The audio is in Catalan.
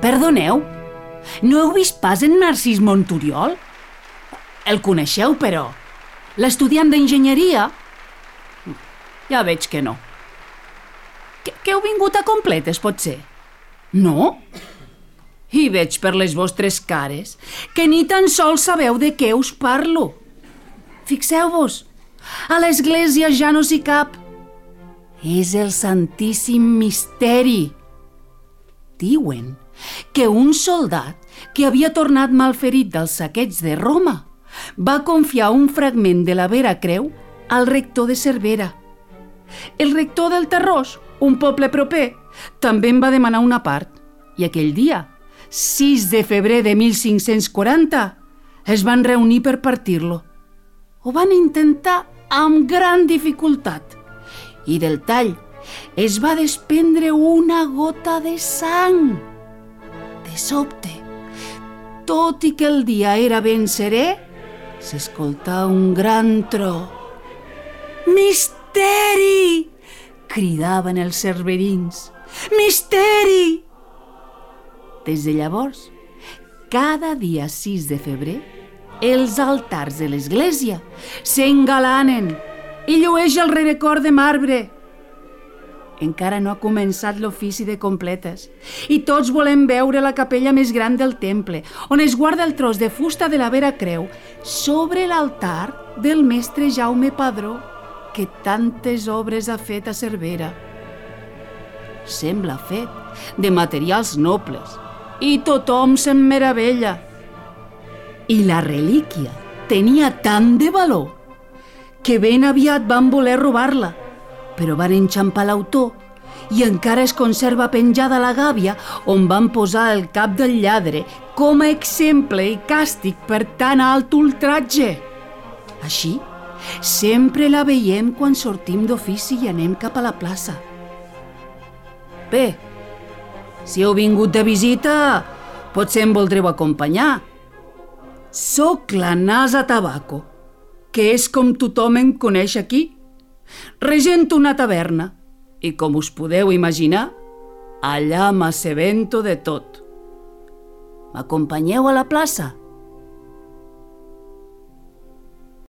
Perdoneu, no heu vist pas en Narcís Monturiol? El coneixeu, però? L'estudiant d'enginyeria? Ja veig que no. Que, que heu vingut a completes, potser? No? I veig per les vostres cares que ni tan sols sabeu de què us parlo. Fixeu-vos, a l'església ja no s'hi cap. És el Santíssim Misteri. Diuen que un soldat que havia tornat malferit del saqueig de Roma va confiar un fragment de la Vera Creu al rector de Cervera. El rector del Terrós, un poble proper, també en va demanar una part i aquell dia, 6 de febrer de 1540, es van reunir per partir-lo. Ho van intentar amb gran dificultat i del tall es va desprendre una gota de sang. Sobte, tot i que el dia era ben serè, s'escoltà un gran tro. Misteri! cridaven els cerverins. Misteri! Des de llavors, cada dia 6 de febrer, els altars de l'església s'engalanen i llueix el rerecord de marbre. Encara no ha començat l'ofici de completes i tots volem veure la capella més gran del temple, on es guarda el tros de fusta de la Vera Creu sobre l'altar del mestre Jaume Padró, que tantes obres ha fet a Cervera. Sembla fet de materials nobles i tothom se'n meravella. I la relíquia tenia tant de valor que ben aviat van voler robar-la, però van enxampar l'autor i encara es conserva penjada la gàbia on van posar el cap del lladre com a exemple i càstig per tan alt ultratge. Així, sempre la veiem quan sortim d'ofici i anem cap a la plaça. Bé, si heu vingut de visita, potser em voldreu acompanyar. Soc la Nasa Tabaco que és com tothom em coneix aquí. Regento una taverna i, com us podeu imaginar, allà m'assebento de tot. M'acompanyeu a la plaça?